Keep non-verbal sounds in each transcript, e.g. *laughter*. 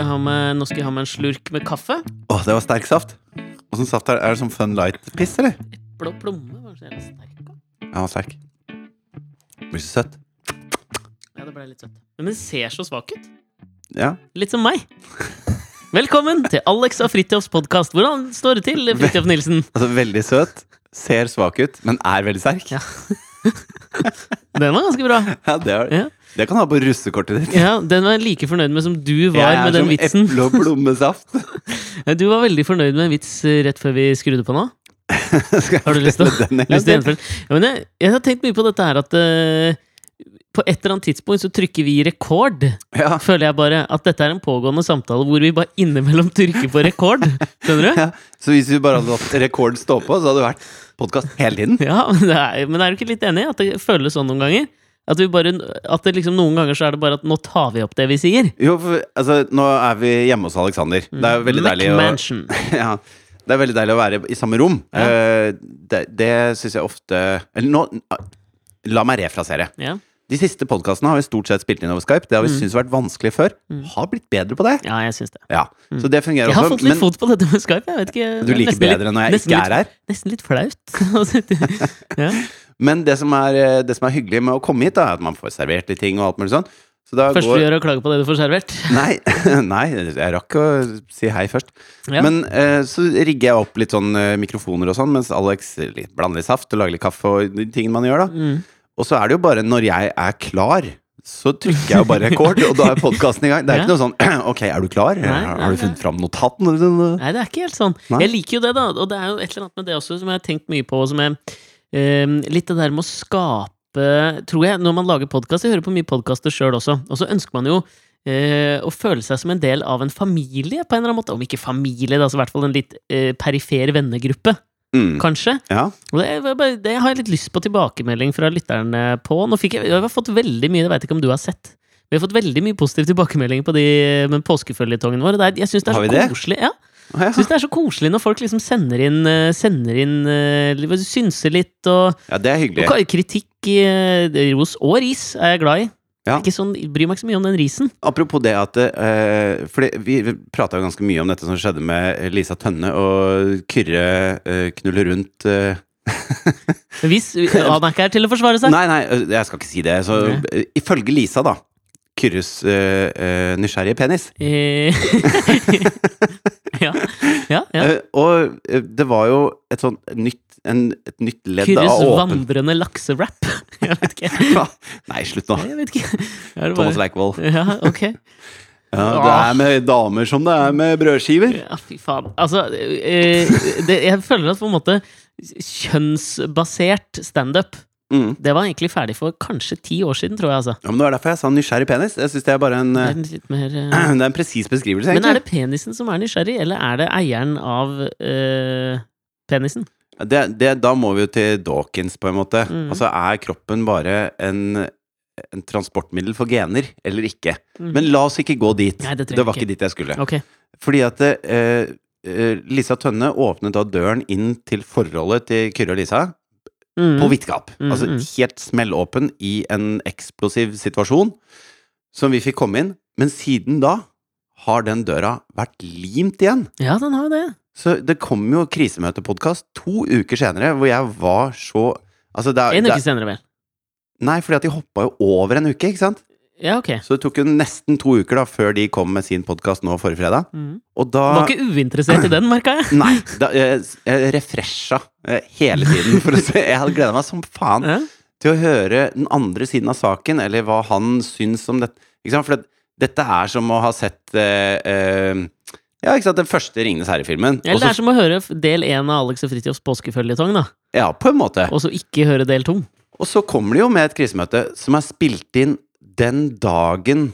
jeg ha med, nå skal jeg ha med en slurk med kaffe. Åh, det var sterk saft. Åssen saft er det? Er det sånn Fun Light-piss, eller? Blå plomme, var det så sterk? da? Ja, den var sterk. Blir så søtt. Ja, det ble litt søtt. Men den ser så svak ut. Ja. Litt som meg. Velkommen til Alex og Fridtjofs podkast. Hvordan står det til, Fridtjof Nilsen? *laughs* Altså, veldig søt, ser svak ut, men er veldig sterk. Ja. *laughs* Den var ganske bra. Ja, det, er, Ja. det kan du ha på russekortet ditt. Ja, Den var jeg like fornøyd med som du var Jeg er med den som vitsen. eple- og blommesaft. *laughs* Du var veldig fornøyd med en vits eh, rett før vi skrudde på nå. *laughs* Har du lyst til å- gjennomføre den? Ja, men jeg, jeg har tenkt mye på dette her at eh, på et eller annet tidspunkt så trykker vi rekord. Ja. Føler jeg bare At dette er en pågående samtale hvor vi bare innimellom trykker på rekord. *laughs* Skjønner du? Ja. Så hvis vi bare hadde latt rekord stå på, så hadde det vært podkast hele tiden. Ja, men, det er, men er du ikke litt enig i at det føles sånn noen ganger? At, vi bare, at det liksom noen ganger så er det bare at nå tar vi opp det vi sier. Jo, for altså, nå er vi hjemme hos Alexander. Det er veldig deilig å *laughs* ja, det er veldig deilig å være i samme rom. Ja. Uh, det det syns jeg ofte Eller nå La meg refrasere. Ja. De siste podkastene har vi stort sett spilt inn over Skype. Det har vi Mm. syntes vært vanskelig før. Har blitt bedre på det. ja, jeg syns det. Ja, Så det fungerer Jeg har også. fått litt Men fot på dette med Skype. Jeg vet ikke, du liker bedre litt- når jeg ikke er her. Nesten litt flaut. *laughs* ja. Men det som er, eh, det som er hyggelig med å komme hit, da, er at man får servert litt ting og alt mulig sånn. Så da går... du gjør, å klage på det du får servert. *laughs* Nei, *laughs* nei, jeg rakk å si hei først. Ja. Men eh, så rigger jeg opp litt sånn eh, mikrofoner og sånn, mens Alex litt, blander litt saft og lager litt kaffe og de tingene man gjør, da. Og så er det jo bare når jeg er klar, så trykker jeg jo bare rekord, og da er podkasten i gang. Det er *laughs* ikke noe sånn *clears throat* Ok, er du klar? Nei, har, nei, har du funnet fram notatene? Nei, det er ikke helt sånn. Nei. Jeg liker jo det, da. Og det er jo et eller annet med det også som jeg har tenkt mye på. og Som jeg, um, litt det der med å skape Tror jeg, når man lager podkast Jeg hører på mye podkaster sjøl også. Og så ønsker man jo eh, å føle seg som en del av en familie, på en eller annen måte. Om ikke familie, da, så i hvert fall en litt uh, perifer vennegruppe, Mm. kanskje. Ja. Og det, det har jeg litt lyst på tilbakemelding fra lytterne på. Nå fikk jeg, jeg har fått veldig mye, det veit ikke om du har sett. Vi har fått veldig mye positiv tilbakemelding på de med påskeføljetongen vår. Er, jeg syns det er så det? koselig. Ja. Jeg synes det er så koselig når folk liksom sender inn, eh, sender inn eh, synser litt, og, ja, er og kritikk, eh, ros og ris er jeg glad i. Ja. Ikke sånn, bryr meg ikke så mye om den risen. Apropos det at eh, For vi prata jo ganske mye om dette som skjedde med Lisa Tønne og Kyrre eh, knuller rundt eh, *laughs* Hvis han er ikke her til å forsvare seg. Nei, nei, jeg skal ikke si det. Så Nei. eh, ifølge Lisa, da. Kyrres eh, eh, nysgjerrige penis. *laughs* Ja, ja. ja. Og det var jo et sånn nytt en, Et nytt ledd Kyrres av åpen vandrende lakserapp. *laughs* Jeg vet ikke. *laughs* Nei, slutt nå. Jeg vet ikke. Er Thomas Leikvoll. Ja, ok. *laughs* Ja, det er med damer som det er med brødskiver. Ja, fy faen. Altså, eh, det, jeg føler at på en måte kjønnsbasert standup Mm. Det var egentlig ferdig for kanskje ti år siden, tror jeg. altså. Ja, men Det var derfor jeg sa nysgjerrig penis. Jeg synes Det er bare en Det er en, mer, eh, *clears throat* Det er en presis beskrivelse, Men er det penisen som er nysgjerrig, eller er det eieren av uh, penisen? Det, det, da må vi jo til Dawkins, på en måte. Mm. Altså, er kroppen bare en, en transportmiddel for gener, eller ikke? Mm. Men la oss ikke gå dit. Nei, det det var ikke dit jeg skulle. Okay. Fordi at eh, eh, Lisa Tønne åpnet da døren inn til forholdet til Kyrre og Lisa Mm. på vidt gap. Mm, Altså mm. helt smellåpen i en eksplosiv situasjon som vi fikk komme inn. Men siden da har den døra vært limt igjen. Ja, den har jo det. Så det kom jo krisemøtepodkast to uker senere hvor jeg var så Altså, det En uke det, senere, vel. Nei, fordi at de hoppa jo over en uke, ikke sant? Ja, ok. Så det tok jo nesten to uker da før de kom med sin podkast nå forrige fredag. Mm. Og da Var ikke uinteressert i den, merka jeg. Nei. Da, jeg, jeg refresha eh, hele tiden. For å se. Jeg hadde gleda meg som faen Ja. til å høre den andre siden av saken, eller hva han syns om dette. Ikke sant? For det, dette er som å ha sett eh, eh, Ja, ikke sant, den første Ringenes herre-filmen. Eller det er som å høre del én av Alex og Fridtjofs påskeføljetong, da. Ja, på en måte. Og så ikke høre del to. Og så kommer de jo med et krisemøte som er spilt inn den dagen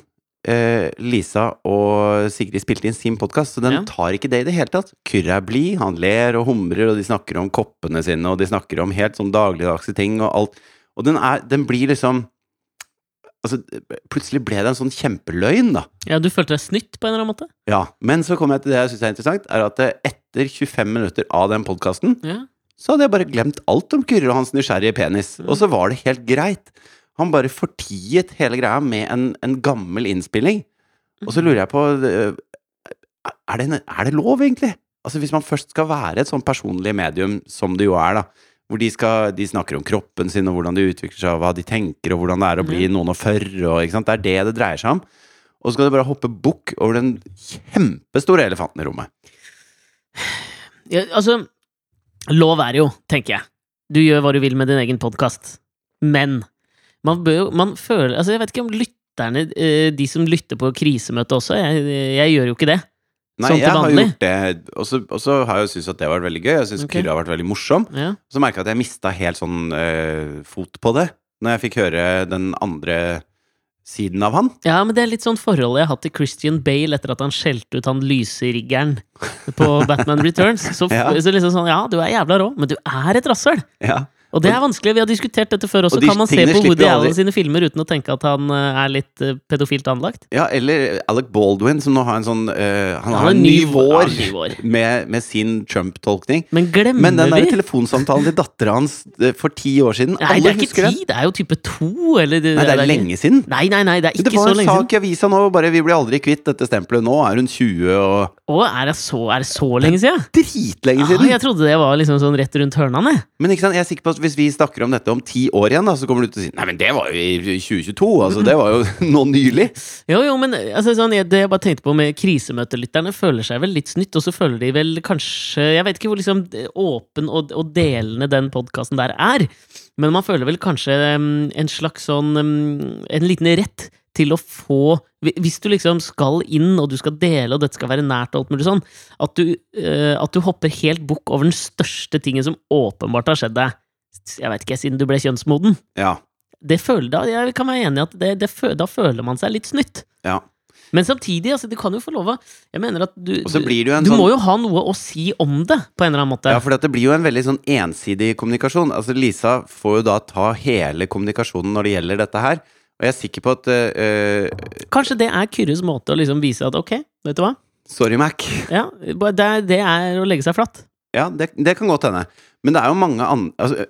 eh, Lisa og Sigrid spilte inn sin podkast, så den Ja. tar ikke det i det hele tatt. Kyrre er blid, han ler og humrer, og de snakker om koppene sine, og de snakker om helt sånn dagligdagse ting og alt. Og den, er, den blir liksom Altså, plutselig ble det en sånn kjempeløgn, da. Ja, du følte deg snytt på en eller annen måte? Ja, Men så kommer jeg til det jeg syns er interessant, er at etter 25 minutter av den podkasten, Ja. så hadde jeg bare glemt alt om Kyrre og hans nysgjerrige penis. Og så var det helt greit. Han bare fortiet hele greia med en, en gammel innspilling. Og så lurer jeg på er det, er det lov, egentlig? Altså Hvis man først skal være et sånn personlig medium, som det jo er, da, hvor de, skal, de snakker om kroppen sin, og hvordan de utvikler seg, og hva de tenker, og hvordan det er å bli noen og førre. det er det det dreier seg om. Og så skal du bare hoppe bukk over den kjempestore elefanten i rommet. Ja, altså, lov er jo, tenker jeg. Du gjør hva du vil med din egen podkast. Men man bør jo Man føler Altså, jeg vet ikke om lytterne, eh, de som lytter på krisemøtet også, jeg, jeg gjør jo ikke det. Nei, Sånn jeg har gjort det, og så- har jeg jo syntes at det har vært veldig gøy. Jeg syns okay. Kyrre har vært veldig morsom. Ja. Så merka jeg at jeg mista helt sånn øh, fot på det, når jeg fikk høre den andre siden av han. ja, men det er litt sånn forholdet jeg har hatt til Christian Bale etter at han skjelte ut han lyseriggeren på Batman Returns. Så, *laughs* Ja. så liksom sånn, ja, du er jævla rå, men du er et rasshøl! Ja. Og det er vanskelig, vi har diskutert dette før også. Og Kan man se på Woody Allen sine filmer uten å tenke at han eh, er litt eh, pedofilt anlagt? ja, eller Alec Baldwin, som nå har en sånn uh, Han han har en ny vår. Ja, ny vår. *laughs* med, med sin Trump-tolkning. Men glemmer Men den der vi telefonsamtalen til dattera hans for ti år siden Nei, det er ikke ti, det er jo type to, eller Nei, det er lenge siden. Nei, nei, nei, det er ikke så lenge siden. Det var en sak i avisa nå, bare 'vi blir aldri kvitt dette stempelet'. Nå er hun 20 og Å, er det så, er det så lenge siden? Dritlenge Ah, siden! jeg trodde det var liksom sånn rett rundt hørnene. jeg. Men ikke sant, jeg er sikker på at hvis vi snakker om dette om ti år igjen, da, så kommer du til å si 'nei, men det var jo i 2022'. Altså, det var jo *laughs* nå nylig. Jo, jo, men altså, sånn, det jeg bare tenkte på med krisemøtelytterne, føler seg vel litt snytt, og så føler de vel kanskje Jeg vet ikke hvor liksom åpen og, og delende den podkasten der er, men man føler vel kanskje en slags sånn En liten rett til å få Hvis du liksom skal inn, og du skal dele, og dette skal være nært og alt mulig sånn, at du, eh, at du hopper helt bukk over den største tingen som åpenbart har skjedd deg, jeg vet ikke, siden du ble kjønnsmoden. Ja. Det føler, da, jeg kan være enig i at det, det, da føler man seg litt snytt. ja. Men samtidig, altså, du kan jo få lov å Jeg mener at du en Du sånn må jo ha noe å si om det, på en eller annen måte. Ja, for det blir jo en veldig sånn ensidig kommunikasjon. Altså Lisa får jo da ta hele kommunikasjonen når det gjelder dette her. Og jeg er sikker på at øh, Kanskje det er Kyrres måte å liksom vise at ok, vet du hva? Sorry, Mac. Ja, det, det er å legge seg flatt. Ja, det, det kan godt hende. Men det er jo mange andre altså,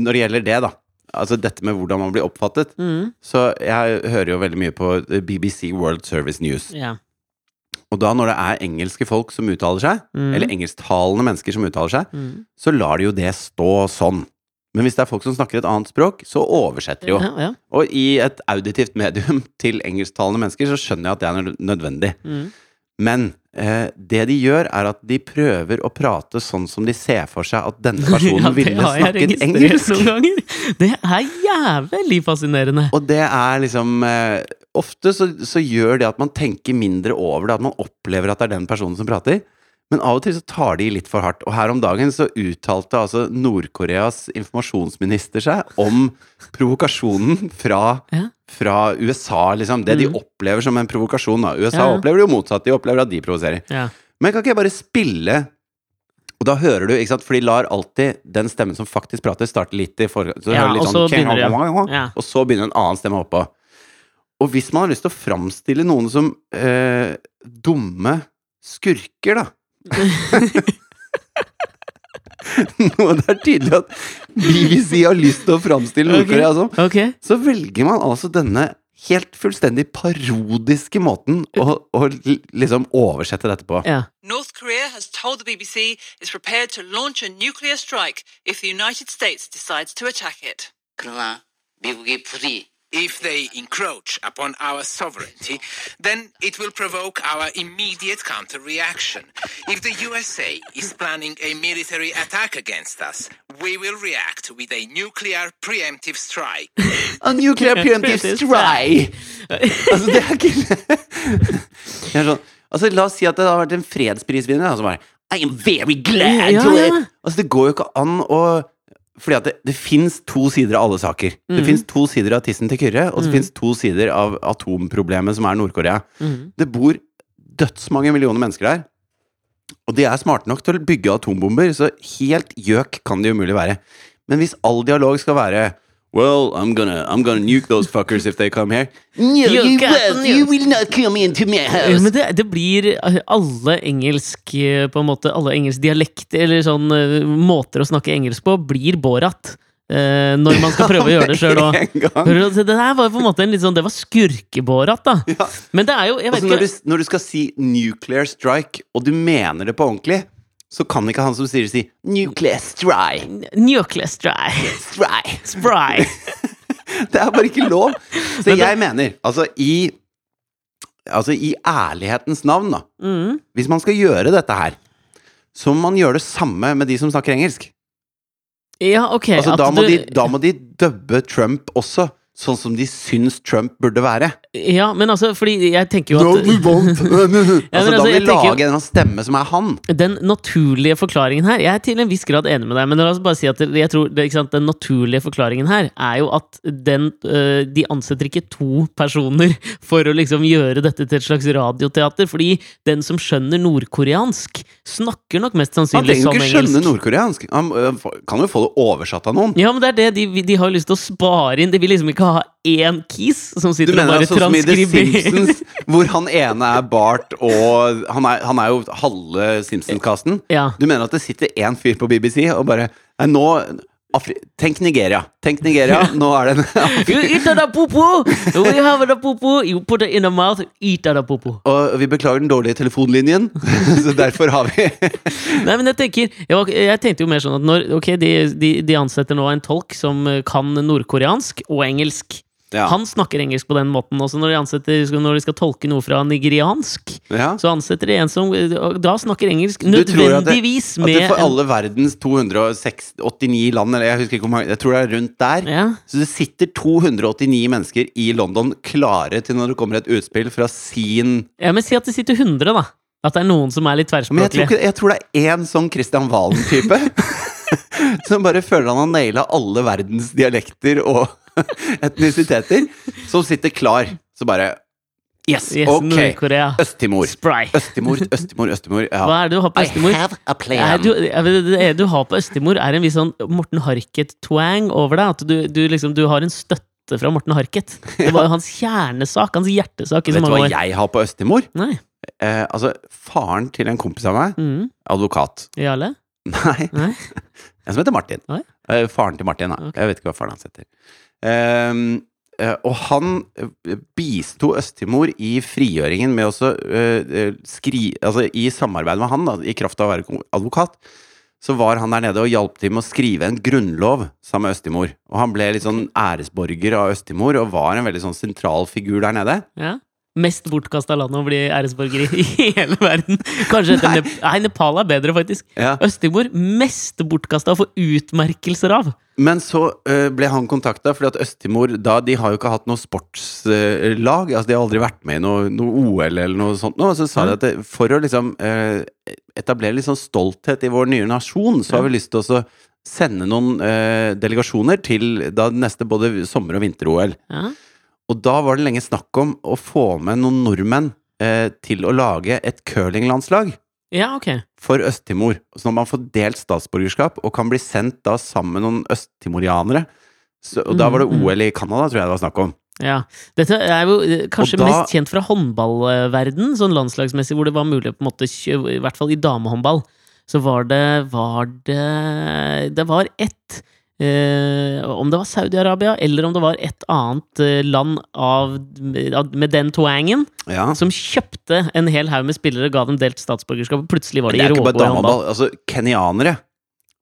Når det gjelder det, da. Altså dette med hvordan man blir oppfattet. Mm, Så jeg hører jo veldig mye på BBC World Service News. ja. Og da når det er engelske folk som uttaler seg, Mm. eller engelsktalende mennesker som uttaler seg, Mm. så lar de jo det stå sånn. Men hvis det er folk som snakker et annet språk, så oversetter de jo. Ja, ja. Og i et auditivt medium *laughs* til engelsktalende mennesker, så skjønner jeg at det er nødvendig. Mm. Men eh, det de gjør, er at de prøver å prate sånn som de ser for seg at denne personen *laughs* Ja, ville snakket engelsk. Det er jævlig fascinerende. Og det er liksom eh, Ofte så, så gjør det at man tenker mindre over det, at man opplever at det er den personen som prater. Men av og til så tar de litt for hardt. Og her om dagen så uttalte altså Nord-Koreas informasjonsminister seg om provokasjonen fra, Ja. fra USA, liksom. Det de Mm. opplever som en provokasjon. da. USA Ja, ja. opplever det jo motsatt. De opplever at de provoserer. Men kan ikke jeg bare spille Og da hører du, ikke sant, for de lar alltid den stemmen som faktisk prater, starte litt i forgang. Ja, og så sånn, de- ja. Og så begynner en annen stemme oppå. Og hvis man har lyst til å framstille noen som eh, dumme skurker, da *laughs* Noe det er tydelig at BBC har lyst til å framstille Nord-Korea som, Ok. så velger man altså denne helt fullstendig parodiske måten å, å li- liksom oversette dette på. Ja. North Korea has told the BBC it's prepared to launch a nuclear strike if the United States decides to attack it. 그러나 미국이 불이 If they encroach upon our sovereignty, then it will provoke our immediate counter reaction. If the USA is planning a military attack against us, we will react with a nuclear preemptive strike. A nuclear preemptive strike! altså, det er ikke det er sånn, altså, La oss si at det har vært en fredsprisvinner, da, som bare I am very glad Ja, to ja. it. Altså, det går jo ikke an å fordi at det, det fins to sider av alle saker. Det Mhm. fins to sider av tissen til Kyrre, og det fins to sider av atomproblemet som er Nord-Korea. Mm. Det bor dødsmange millioner mennesker der. Og de er smarte nok til å bygge atombomber, så helt gjøk kan det umulig være. Men hvis all dialog skal være Well, I'm gonna, I'm gonna nuke those fuckers if they come here. No, You you, can't you will not come into my house. Men det, det blir eh, alle engelsk eh, På en måte Alle engelsk dialekter eller sånn eh, måter å snakke engelsk på blir Borat. eh, når man skal prøve å gjøre det sjøl òg. *laughs* Det der var på en måte en litt sånn Det var skurkebårat, da. Ja. Men det er jo Jeg vet Altså, når, ikke du, når du skal si 'nuclear strike', og du mener det på ordentlig, så kan ikke han som det, si 'nuclear strike'. Nuclear strike. strike. Spry. *laughs* Det er bare ikke lov. Så jeg mener, altså i Altså i ærlighetens navn, da. Mm. Hvis man skal gjøre dette her, så må man gjøre det samme med de som snakker engelsk. Ja, ok. Altså, da, må du- de, da må de dubbe Trump også, sånn som de syns Trump burde være. Ja, men altså, fordi jeg tenker jo at *laughs* *laughs* altså, men da altså, må tenker jo- lage en stemme som er han. Den naturlige forklaringen her Jeg er til en viss grad enig med deg, men la oss bare si at jeg tror, ikke sant, den naturlige forklaringen her er jo at den, øh, de ansetter ikke to personer *laughs* for å liksom gjøre dette til et slags radioteater, fordi den som skjønner nordkoreansk, snakker nok mest Han som trenger Han jo ikke skjønne nordkoreansk. Han øh, kan jo få det oversatt av noen. Ja, men det er det de, de har jo lyst til å spare inn. De vil liksom ikke ha én kis som sitter og bare altså som i The. Simpsons, hvor han ene er Bart, og han er, han er jo halve Simpsons-kasten. Ja. Du mener at det sitter én fyr på BBC og bare Nei, nå Afri Tenk Nigeria. Tenk Nigeria. Nå er det *laughs* You eat the popo! We have the popo! You put it in the mouth, eat the popo. Og vi beklager den dårlige telefonlinjen, *laughs* så derfor har vi *laughs* Nei, men jeg tenker Jeg, var, jeg tenkte jo mer sånn at når Ok, de, de, de ansetter nå en tolk som kan nordkoreansk og engelsk. Ja. Han snakker engelsk på den måten også når de, ansetter, når de skal tolke noe fra nigeriansk. ja. Så ansetter de en som da snakker engelsk Du tror at det- nødvendigvis At det for alle verdens 289 land, eller jeg husker ikke hvor mange Jeg tror det er rundt der. ja. Så det sitter 289 mennesker i London klare til når det kommer et utspill fra sin ja, men si at det sitter 100, da. At det er noen som er litt Men jeg tror, ikke, jeg tror det er én sånn Christian Valen-type. *laughs* som bare føler han har naila alle verdens dialekter og *laughs* etnisiteter. Som sitter klar. Så bare Yes, Yes, ok! Nord-Korea. Øst-Timor. Øst-Timor, Øst-Timor, Øst-Timor. Ja. Hva er det du har på I Østemor? have vet, det du har på Østemor, er en viss sånn Morten Harket-twang over deg. At du, du liksom Du har en støtte fra Morten Harket. Det var jo hans kjernesak, hans hjertesak Vet du hva år. jeg har på Øst-Timor? Nei. Eh, altså, faren til en kompis av meg, Mm. advokat. Jarle? Nei, Nei? *laughs* en som heter Martin. Nei. Eh, faren til Martin, da. Okay. Jeg vet ikke hva faren hans heter. Ehm, eh, og han eh, bisto Øst-Timor i frigjøringen med også så, eh, skri... Altså i samarbeid med han, da, i kraft av å være advokat, så var han der nede og hjalp til med å skrive en grunnlov sammen med Øst-Timor. Og han ble litt sånn æresborger av Øst-Timor og var en veldig sånn sentral figur der nede. Ja? Mest bortkasta land å bli æresborger i *laughs* i hele verden. Kanskje etter Nei. Nep Nei, Nepal er bedre, faktisk. Ja. Øst-Timor mest bortkasta å få utmerkelser av. Men så øh, ble han kontakta, fordi at Øst-Timor de har jo ikke hatt noe sportslag. altså De har aldri vært med i noe, noe OL eller noe sånt. Og så sa de at det, for å liksom øh, etablere litt sånn stolthet i vår nye nasjon, så har vi lyst til å sende noen øh, delegasjoner til da neste både sommer- og vinter-OL. Ja? Og da var det lenge snakk om å få med noen nordmenn eh, til å lage et curlinglandslag ja, ok. for Øst-Timor. Så når man får delt statsborgerskap og kan bli sendt da sammen med noen østtimorianere så, Og da var det Mm, mm. OL i Canada, tror jeg det var snakk om. Ja. Dette er jo eh, kanskje da- mest kjent fra håndballverden, sånn landslagsmessig, hvor det var mulig på en måte I hvert fall i damehåndball, så var det Var det Det var ett eh, Om det var Saudi-Arabia, eller om det var et annet eh, land av, med den twangen, Ja. som kjøpte en hel haug med spillere, ga dem delt statsborgerskap, og plutselig var de bare rågode i håndball. Altså, kenyanere.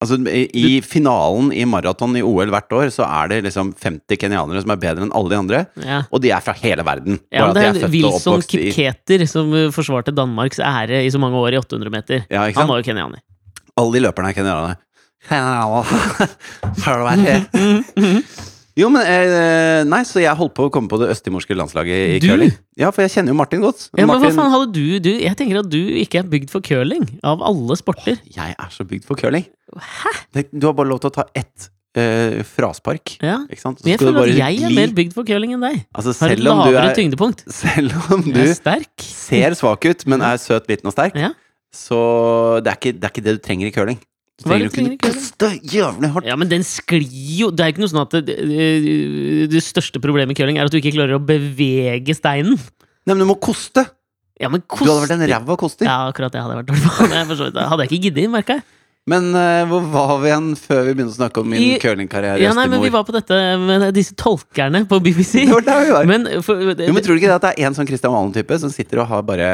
Altså, i, I finalen i maraton i OL hvert år, så er det liksom 50 kenyanere som er bedre enn alle de andre. Ja. Og de er fra hele verden. Ja, det er, de er Wilson Kipketer i- som eh, forsvarte Danmarks ære i så mange år i 800 meter. Ja, Han var jo kenyaner. Alle de løperne er kenyanere. Har du vært? Jo, men eh, Nei, så jeg holdt på å komme på det østtimorske landslaget i Du? curling. Ja, for jeg kjenner jo Martin godt. Ja, men hva faen hadde du, du Jeg tenker at du ikke er bygd for curling, av alle sporter. Jeg er så bygd for curling. Hæ? Du har bare lov til å ta ett eh, fraspark. Ja. Ikke sant? Så jeg føler at jeg er mer bygd for curling enn deg. Altså, Har et selv om du lavere er tyngdepunkt. *laughs* Selv om du er ser svak ut, men er søt, liten og sterk, Ja. så det er, ikke, det er ikke det du trenger i curling. Du er trenger det å du trenger kunne i curling? kaste jævlig hardt. ja, men den sklir jo Det er ikke noe sånn at det, det, det største problemet med curling er at du ikke klarer å bevege steinen. Nei, men du må koste! Ja, men Du hadde vært en ræva koster. Ja, akkurat det hadde jeg vært dårlig på. *laughs* Det for så vidt- Det hadde jeg ikke giddet, merka jeg. Men uh, hvor var vi igjen før vi begynte å snakke om min I- curlingkarriere Ja, nei, men vi var på dette med disse tolkerne på BBC. Det var der vi var. Men, for, det, Jo, men tror du ikke det at det er en sånn Christian Valen-type som sitter og har bare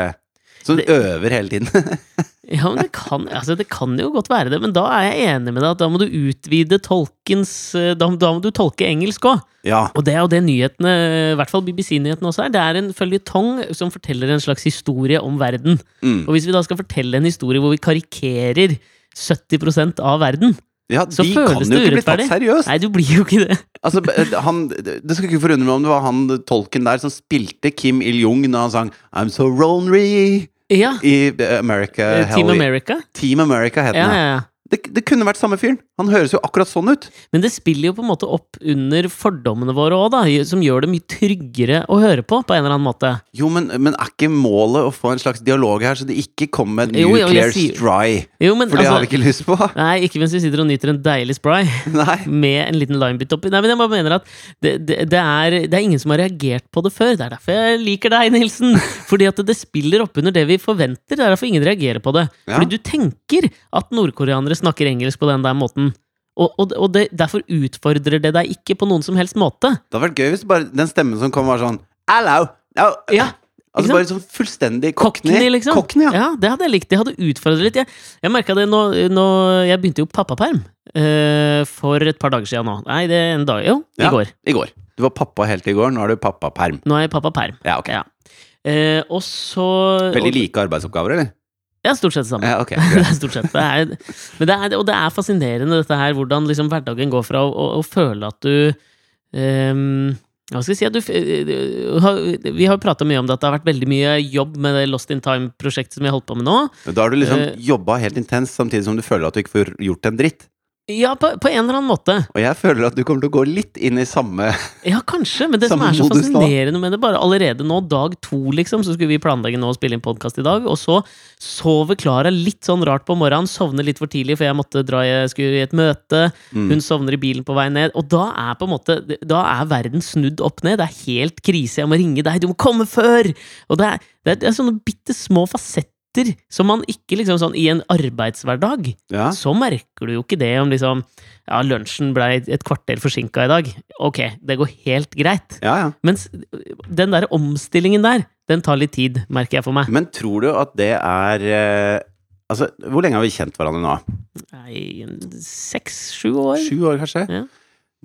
Som øver hele tiden? *laughs* ja, men det, kan, altså, det kan jo godt være det, men da er jeg enig med deg at da må du utvide tolkens eh, Da, da må du tolke engelsk òg. ja. Og det er jo det nyhetene, i hvert fall BBC-nyhetene også er. Det er en føljetong som forteller en slags historie om verden. Mm. Og hvis vi da skal fortelle en historie hvor vi karikerer 70% av verden ja, Så de kan føles jo det ikke bli tatt urettferdig. seriøst! Nei, du blir jo ikke det. *laughs* Altså, han, det skal ikke forundre meg om det var han tolken der som spilte Kim Il-jung når han sang I'm so lonely Ja. i America. eh, Team Hell- America. Team America het Ja, den. ja, ja. Det, det kunne vært samme fyren. Han høres jo akkurat sånn ut. Men det spiller jo på en måte opp under fordommene våre òg, da. Som gjør det mye tryggere å høre på, på en eller annen måte. Jo, men, men er ikke målet å få en slags dialog her, så det ikke kommer med Jo, jo, nuclear sier- stry? Jo, men For det har altså vi ikke lyst på. *laughs* Nei, ikke mens vi sitter og nyter en deilig spry Nei. *laughs* med en liten limebit oppi. Nei, men jeg bare mener at det, det, det, er, det er ingen som har reagert på det før. Det er derfor jeg liker deg, Nilsen. *laughs* Fordi at det, det spiller opp under det vi forventer. Det er derfor ingen reagerer på det. Ja. Fordi du tenker at nordkoreanere snakker engelsk på den der måten. Og, og, og det, derfor utfordrer det deg ikke på noen som helst måte. Det hadde vært gøy hvis bare den stemmen som kom, var sånn Hello! No. Ja, Altså bare sånn fullstendig cockney. Cockney, liksom. Cockney, ja. Ja, det hadde jeg likt. Det hadde utfordret litt. Jeg, jeg merka det nå, nå Jeg begynte jo pappaperm uh, for et par dager siden nå. Nei, det er en dag Jo, i Ja. går. I går. Du var pappa helt i går, nå er du pappaperm. Nå er jeg pappaperm. Ja, okay. Ja. Uh, og så Veldig like arbeidsoppgaver, eller? Ja, stort sett det samme. Ja, okay, *laughs* det er stort sett. Det er, men det er, og det er fascinerende, dette her, hvordan liksom hverdagen går fra å, å, å føle at du um, Hva skal jeg si? At du, eh, vi har jo prata mye om det, at det har vært veldig mye jobb med det Lost in Time-prosjektet som vi har holdt på med nå. Da har du liksom uh, jobba helt intenst, samtidig som du føler at du ikke får gjort en dritt. Ja, på, på en eller annen måte. Og jeg føler at du kommer til å gå litt inn i samme Ja, kanskje, men det som er så fascinerende med det, bare allerede nå, dag to, liksom, så skulle vi planlegge nå å spille inn podkast i dag, og så sover Klara litt sånn rart på morgenen, sovner litt for tidlig, for jeg måtte dra, jeg skulle i et møte, Mm. hun sovner i bilen på vei ned, og da er på en måte, da er verden snudd opp ned, det er helt krise, jeg må ringe deg, du må komme før! Og det er, det er, det er sånne bitte små fasetter som man ikke liksom sånn i en arbeidshverdag Ja. så merker du jo ikke det om liksom Ja, lunsjen blei et kvarter forsinka i dag. Ok, det går helt greit. ja, ja. Mens den der omstillingen der, den tar litt tid, merker jeg for meg. Men tror du at det er eh, Altså, hvor lenge har vi kjent hverandre nå? Nei, Seks-sju år? Sju år, kanskje? Ja.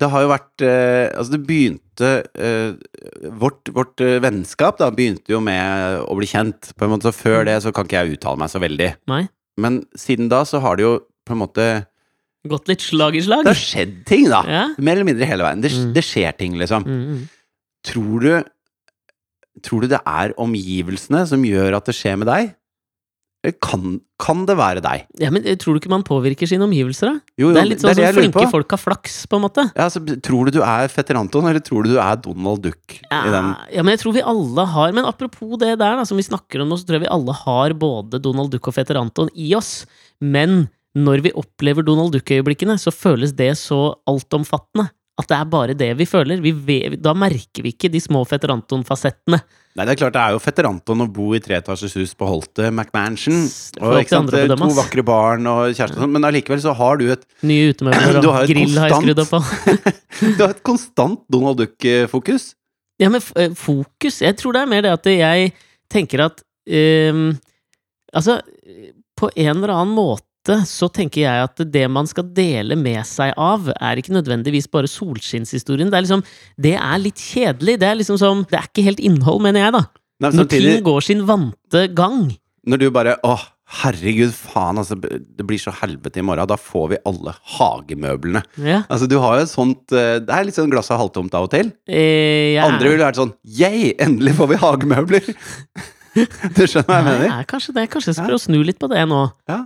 Det har jo vært eh, Altså, det begynte eh, Vårt, vårt eh, vennskap da begynte jo med å bli kjent. På en måte, så Før det så kan ikke jeg uttale meg så veldig. Nei. Men siden da så har det jo på en måte Gått litt slag i slag? Det har skjedd ting, da! Ja. Mer eller mindre hele veien. Det, Mm. det skjer ting, liksom. Mm, mm. Tror du Tror du det er omgivelsene som gjør at det skjer med deg? Eller kan, kan det være deg? ja, men eh, tror du ikke man påvirker sine omgivelser, da? Jo, jo, Det er litt sånn det som flinke folk har flaks, på en måte. Ja, så tror du du er fetter Anton, eller tror du du er Donald Duck i den? Ja, ja, men jeg tror vi alle har Men apropos det der, da, som vi snakker om nå, så tror jeg vi alle har både Donald Duck og Fetter Anton i oss. Men når vi opplever Donald Duck-øyeblikkene, så føles det så altomfattende. At det er bare det vi føler. Vi da merker vi ikke de små Fetter Anton-fasettene. Nei, det er klart det er jo fetter Anton å bo i treetasjes hus på Holte McMansion. Og, ikke sant, bedømme, to vakre barn og kjæreste og sånn, men allikevel så har du et, *clears throat* Nye utemøbler *clears throat* og grill har jeg skrudd opp på. *laughs* du har et konstant Donald Duck-fokus. Ja, men eh, fokus Jeg tror det er mer det at jeg tenker at um, Altså, på en eller annen måte så tenker jeg at det man skal dele med seg av, er ikke nødvendigvis bare solskinnshistorien. Det er liksom Det er litt kjedelig. Det er liksom som Det er ikke helt innhold, mener jeg, da. Nei, Når samtidig, ting går sin vante gang. når du bare Åh, herregud, faen, altså, det blir så helvete i morgen. Da får vi alle hagemøblene. Ja. Altså, du har jo et sånt eh, Det er litt sånn glasset halvtomt av og til. Eh, ja. Andre ville vært sånn yeah, endelig får vi hagemøbler! *laughs* *laughs* du skjønner hva jeg mener? er kanskje det. Kanskje jeg skal prøve å snu litt på det nå,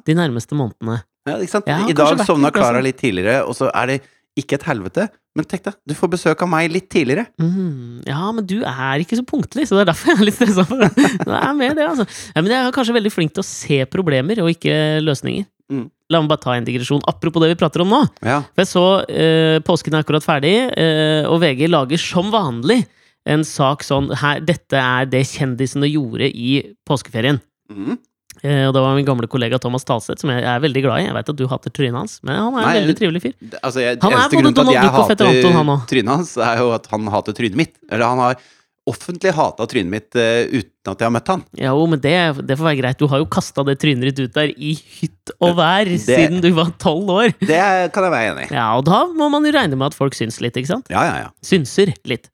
de nærmeste månedene. Ja, ikke sant? I dag sovna altså. Klara litt tidligere, og så er det ikke et helvete. Men tenk deg, du får besøk av meg litt tidligere. Mm, Ja, men du er ikke så punktlig, så det er derfor jeg er litt stressa for det. *laughs* Det er med det, altså. Ja, men jeg er kanskje veldig flink til å se problemer, og ikke løsninger. Mm. La meg bare ta en digresjon. Apropos det vi prater om nå. Ja. For jeg så eh, Påsken er akkurat ferdig, eh, og VG lager som vanlig en sak sånn her, Dette er det kjendisene gjorde i påskeferien. Mm. Eh, og det var min gamle kollega Thomas Talseth, som jeg er veldig glad i. Jeg vet at du hater trynet hans, men han er en veldig trivelig fyr. Altså, jeg, Han er både Donald Duck og Fetter Anton, han trynet hans, er jo at han hater trynet mitt. Eller han har offentlig hata trynet mitt uh, uten at jeg har møtt han. Jo, men det, det får være greit. Du har jo kasta det trynet ditt ut der i hytt og vær siden du var tolv år. Det kan jeg være enig i. Ja, og da må man jo regne med at folk syns litt, ikke sant? Ja, ja, ja. Synser litt.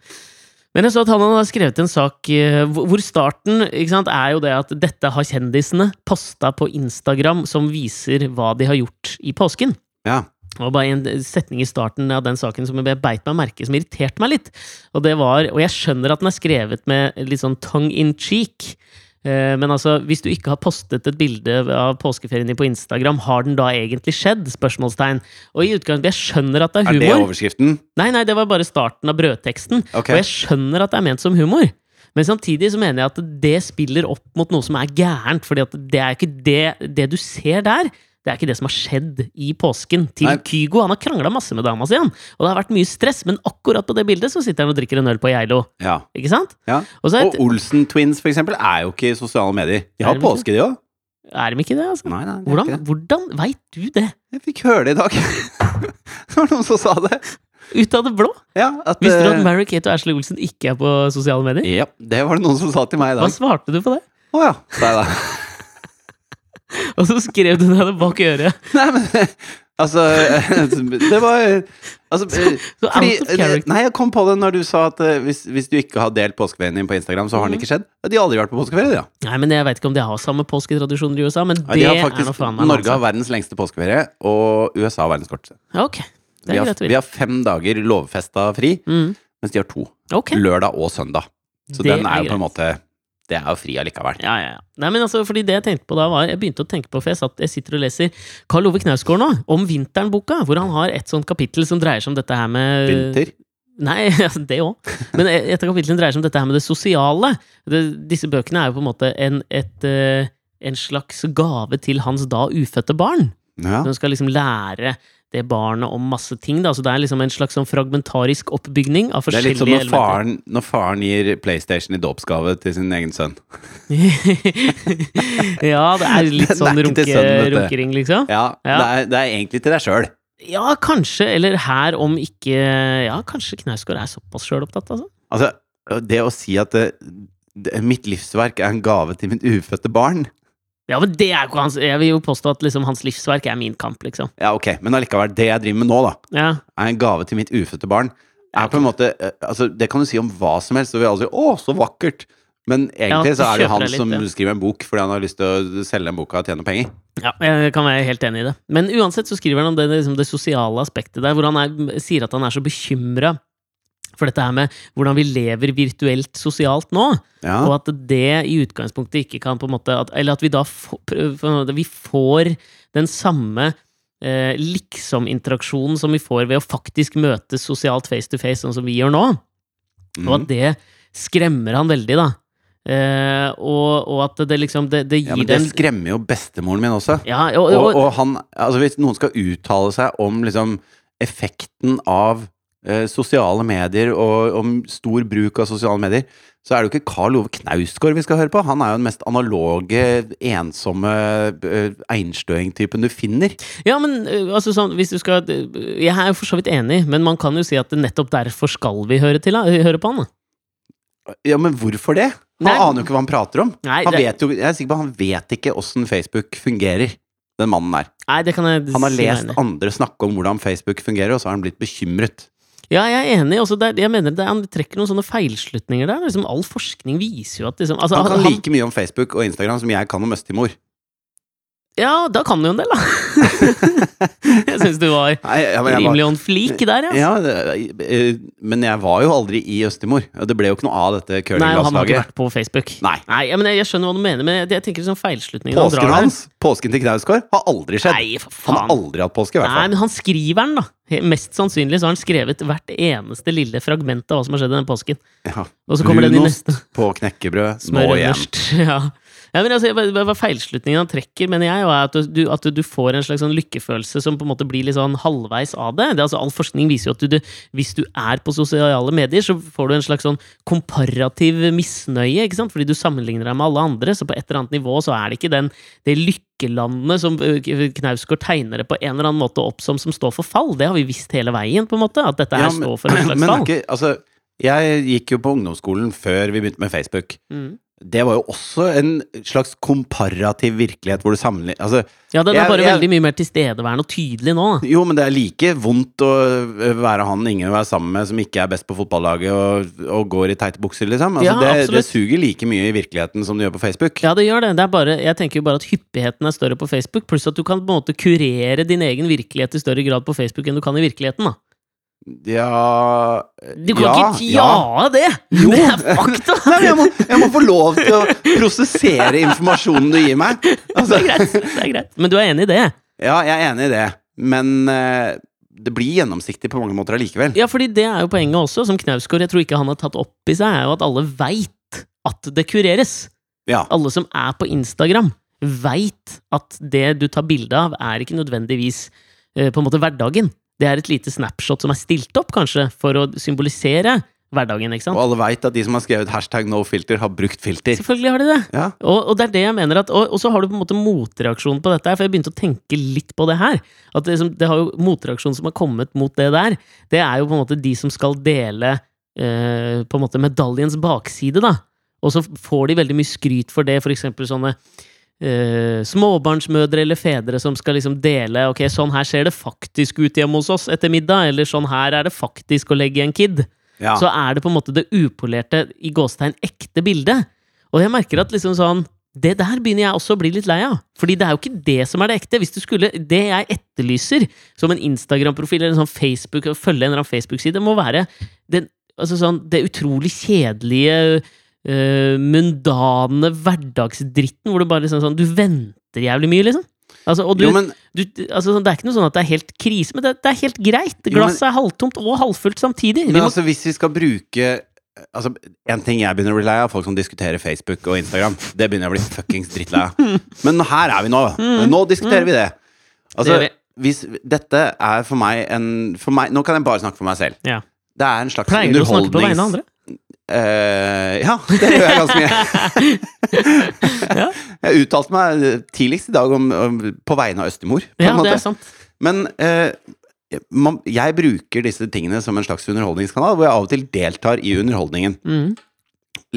Men jeg så at han hadde skrevet en sak eh, hvor starten ikke sant, er jo det at dette har kjendisene posta på Instagram som viser hva de har gjort i påsken. ja. Det var bare en setning i starten av den saken som jeg beit meg merke som irriterte meg litt. Og det var, og jeg skjønner at den er skrevet med litt sånn tongue in cheek. Eh, Men altså, hvis du ikke har postet et bilde av påskeferien din på Instagram, har den da egentlig skjedd? Spørsmålstegn. Og i utgangspunktet, jeg skjønner at det er humor. Er det overskriften? Nei, nei, det var bare starten av brødteksten. Okay. Og jeg skjønner at det er ment som humor. Men samtidig så mener jeg at det spiller opp mot noe som er gærent. at det er ikke det, det du ser der. Det er ikke det som har skjedd i påsken til Nei. Kygo. Han har krangla masse med dama si, han. Og det har vært mye stress, men akkurat på det bildet så sitter han og drikker en øl på Geilo. Ja. Ikke sant? ja. Og er, Og Olsen Twins, for eksempel, er jo ikke i sosiale medier. De har påske, de òg. er de ikke det, altså? Nei, nei, det Hvordan, ikke hvordan veit du det? Jeg fikk høre det i dag. *laughs* det var noen som sa det. Ut av det blå? Ja, at, Visste du at eh, Mary Kate og Ashley Olsen ikke er på sosiale medier? Ja, det var det noen som sa til meg i dag. Hva svarte du på det? Å ja, sa jeg da. Og så skrev du det bak øret. Nei, men Altså, *laughs* det var Altså Så fordi. Nei, jeg kom på det når du sa at eh, hvis, hvis du ikke har delt påskeferien din på Instagram, så har Mhm. den ikke skjedd. De har aldri vært på påskeferie, ja. Nei, men Jeg vet ikke om de har samme påsketradisjoner i USA, men Ja, det de har er faktisk, noe faen meg Norge har verdens lengste påskeferie, og USA har verdens korteste. Okay. Ok, det Vi er har, vi har fem dager lovfesta fri, Mm. mens de har to. Ok, Lørdag og søndag. Så Det den er jo er på en måte Det er jo fri allikevel. ja, ja, ja. Nei, men altså, fordi det jeg tenkte på da var Jeg begynte å tenke på, for jeg, satt, jeg sitter og leser Karl Ove Knausgård nå, om Vinteren-boka, hvor han har et sånt kapittel som dreier seg om dette her med Vinter. Nei, *laughs* altså, det òg. Men et av kapitlene dreier seg om dette her med det sosiale. Det, disse bøkene er jo på en måte en, et, eh, en slags gave til hans da ufødte barn. Ja. Hun skal liksom lære det barnet om masse ting. Da. Så det er liksom en slags sånn fragmentarisk oppbygning av forskjellige Det er litt som når faren, når faren gir PlayStation i dåpsgave til sin egen sønn. *laughs* ja, det er litt *laughs* sånn er runke, sønnen, runkering, liksom. Ja, Ja. Det, er, det er egentlig til deg sjøl. Ja, kanskje. Eller her om ikke Ja, kanskje Knausgård er såpass sjølopptatt, altså. Altså, det å si at det, det, mitt livsverk er en gave til mitt ufødte barn Ja, men det er jo hans Jeg vil jo påstå at liksom hans livsverk er min kamp, liksom. Ja, ok, men allikevel, det jeg driver med nå, da, Ja. er en gave til mitt ufødte barn. Er på en måte eh, Altså, det kan du si om hva som helst, og vi alle sier 'Å, så vakkert'. Men egentlig Ja, så er det jo han litt, som ja. skriver en bok fordi han har lyst til å selge en bok og tjene penger. Ja, jeg kan være helt enig i det. Men uansett så skriver han om det, liksom det sosiale aspektet der, hvor han er, sier at han er så bekymra for dette her med hvordan vi lever virtuelt sosialt nå. Ja, Og at det i utgangspunktet ikke kan på en måte at, Eller at vi da får, vi får den samme eh, liksom-interaksjonen som vi får ved å faktisk møtes sosialt face to face, sånn som vi gjør nå. Mm. Og at det skremmer han veldig, da. Eh, og, og at det liksom Det, det gir ja, men det skremmer jo bestemoren min også. ja, og, Og, og, og han Altså, hvis noen skal uttale seg om liksom effekten av eh, sosiale medier og om stor bruk av sosiale medier, så er det jo ikke Karl Ove Knausgård vi skal høre på. Han er jo den mest analoge, ensomme uh, einstøing-typen du finner. Ja, men ø, altså sånn, hvis du skal Jeg er jo for så vidt enig, men man kan jo si at nettopp derfor skal vi høre, til, høre på han. da. Ja, men hvorfor det? Han Nei. aner jo ikke hva han prater om. Nei, Han vet jo, jeg er sikker på han vet ikke åssen Facebook fungerer, den mannen der. nei, det kan jeg Han har lest andre snakke om hvordan Facebook fungerer, og så har han blitt bekymret. Ja, jeg er enig. Også der, jeg mener det, Han trekker noen sånne feilslutninger der. Liksom, all forskning viser jo at liksom, altså, Han kan han- like mye om Facebook og Instagram som jeg kan om Østimor. Ja, da kan du jo en del, da! *laughs* jeg syns du var Nei, ja, rimelig on fleak der, ja. Ja, det, eh, men jeg var jo aldri i Østimor. Det ble jo ikke noe av dette Nei, han har ikke vært på Facebook. Nei. ja, men jeg, jeg skjønner hva du mener, men jeg, jeg tenker sånn feilslutning. Påsken hans, påsken til Knausgård, har aldri skjedd. Nei, for Han har aldri hatt påske, i hvert fall. Nei, men han skriver den, da. Mest sannsynlig så har han skrevet hvert eneste lille fragment av hva som har skjedd denne påsken. Ja. Og så kommer den i Brunost neste. på knekkebrød, nå Smør igjen. *laughs* Ja. Ja, men altså, hva feilslutningen han trekker, mener jeg, er at du, at du får en slags sånn lykkefølelse som på en måte blir litt sånn halvveis av det. det altså, all forskning viser jo at du, du, hvis du er på sosiale medier, så får du en slags sånn komparativ misnøye, ikke sant? Fordi du sammenligner deg med alle andre, så på et eller annet nivå så er det ikke den, det lykkelandet som Knausgård tegner det på en eller annen måte opp som, som står for fall. Det har vi visst hele veien, på en måte, at dette her Ja, men- står for en slags *clears throat* fall. ikke, altså, jeg gikk jo på ungdomsskolen før vi begynte med Facebook. Mm. Det var jo også en slags komparativ virkelighet hvor du sammenligner altså, Ja, den er Jeg- bare jeg- veldig mye mer tilstedeværende og tydelig nå. Jo, men det er like vondt å være han ingen vil være sammen med som ikke er best på fotballaget og, og går i teite bukser, liksom. Altså, Ja, det, det suger like mye i virkeligheten som det gjør på Facebook. Ja, det gjør det. det er bare, jeg tenker jo bare at hyppigheten er større på Facebook, pluss at du kan på en måte kurere din egen virkelighet i større grad på Facebook enn du kan i virkeligheten. da. Ja Du kan ja, ikke ja det! Jo. Det er fakta! *laughs* Nei, jeg må, jeg må få lov til å prosessere informasjonen du gir meg. Altså, Det er greit. det er greit. Men du er enig i det? ja, jeg er enig i det, men uh, det blir gjennomsiktig på mange måter allikevel. Ja, fordi det er jo poenget også, som Knausgård jeg tror ikke han har tatt opp i seg, er jo at alle veit at det kureres. Ja. Alle som er på Instagram, veit at det du tar bilde av, er ikke nødvendigvis uh, på en måte hverdagen. Det er et lite snapshot som er stilt opp, kanskje, for å symbolisere hverdagen, ikke sant? Og alle veit at de som har skrevet hashtag no filter, har brukt filter. Selvfølgelig har de det. Ja. Og, og det er det jeg mener at Og, og så har du på en måte motreaksjon på dette for jeg begynte å tenke litt på det her. At det, som, det har jo motreaksjon som har kommet mot det der, det er jo på en måte de som skal dele eh, på en måte medaljens bakside, da. Og så får de veldig mye skryt for det, for eksempel sånne eh, småbarnsmødre eller fedre som skal liksom dele Ok, sånn her ser det faktisk ut hjemme hos oss etter middag, eller sånn her er det faktisk å legge en kid Ja. så er det på en måte det upolerte, i gåstegn, ekte bildet. Og jeg merker at liksom sånn Det der begynner jeg også å bli litt lei av. Fordi det er jo ikke det som er det ekte. Hvis du skulle, Det jeg etterlyser som en Instagram-profil eller en sånn Facebook, følge en eller annen Facebook-side, må være den, altså sånn, det utrolig kjedelige, øh, mundane hverdagsdritten hvor du bare liksom sånn Du venter jævlig mye, liksom. Altså, og du, Jo, men du, altså, det er ikke noe sånn at det er helt krise, men det, det er helt greit. Glasset er halvtomt og halvfullt samtidig. Men må altså, hvis vi skal bruke Altså, En ting jeg begynner å bli lei av, folk som diskuterer Facebook og Instagram. Det begynner jeg å bli fuckings drittlei av. *laughs* Men her er vi nå. Nå diskuterer vi det. Altså, Mm. Det gjør hvis, dette er for meg en for meg, Nå kan jeg bare snakke for meg selv. Ja. Det er en slags Pleier du å snakke på vegne av underholdnings... andre? Eh, ja, *laughs* det gjør jeg ganske mye. *laughs* Ja. Jeg uttalte meg tidligst i dag om, om, på vegne av Østemor. På Ja, det er sant. Men uh, man, jeg bruker disse tingene som en slags underholdningskanal, hvor jeg av og til deltar i underholdningen. Mm.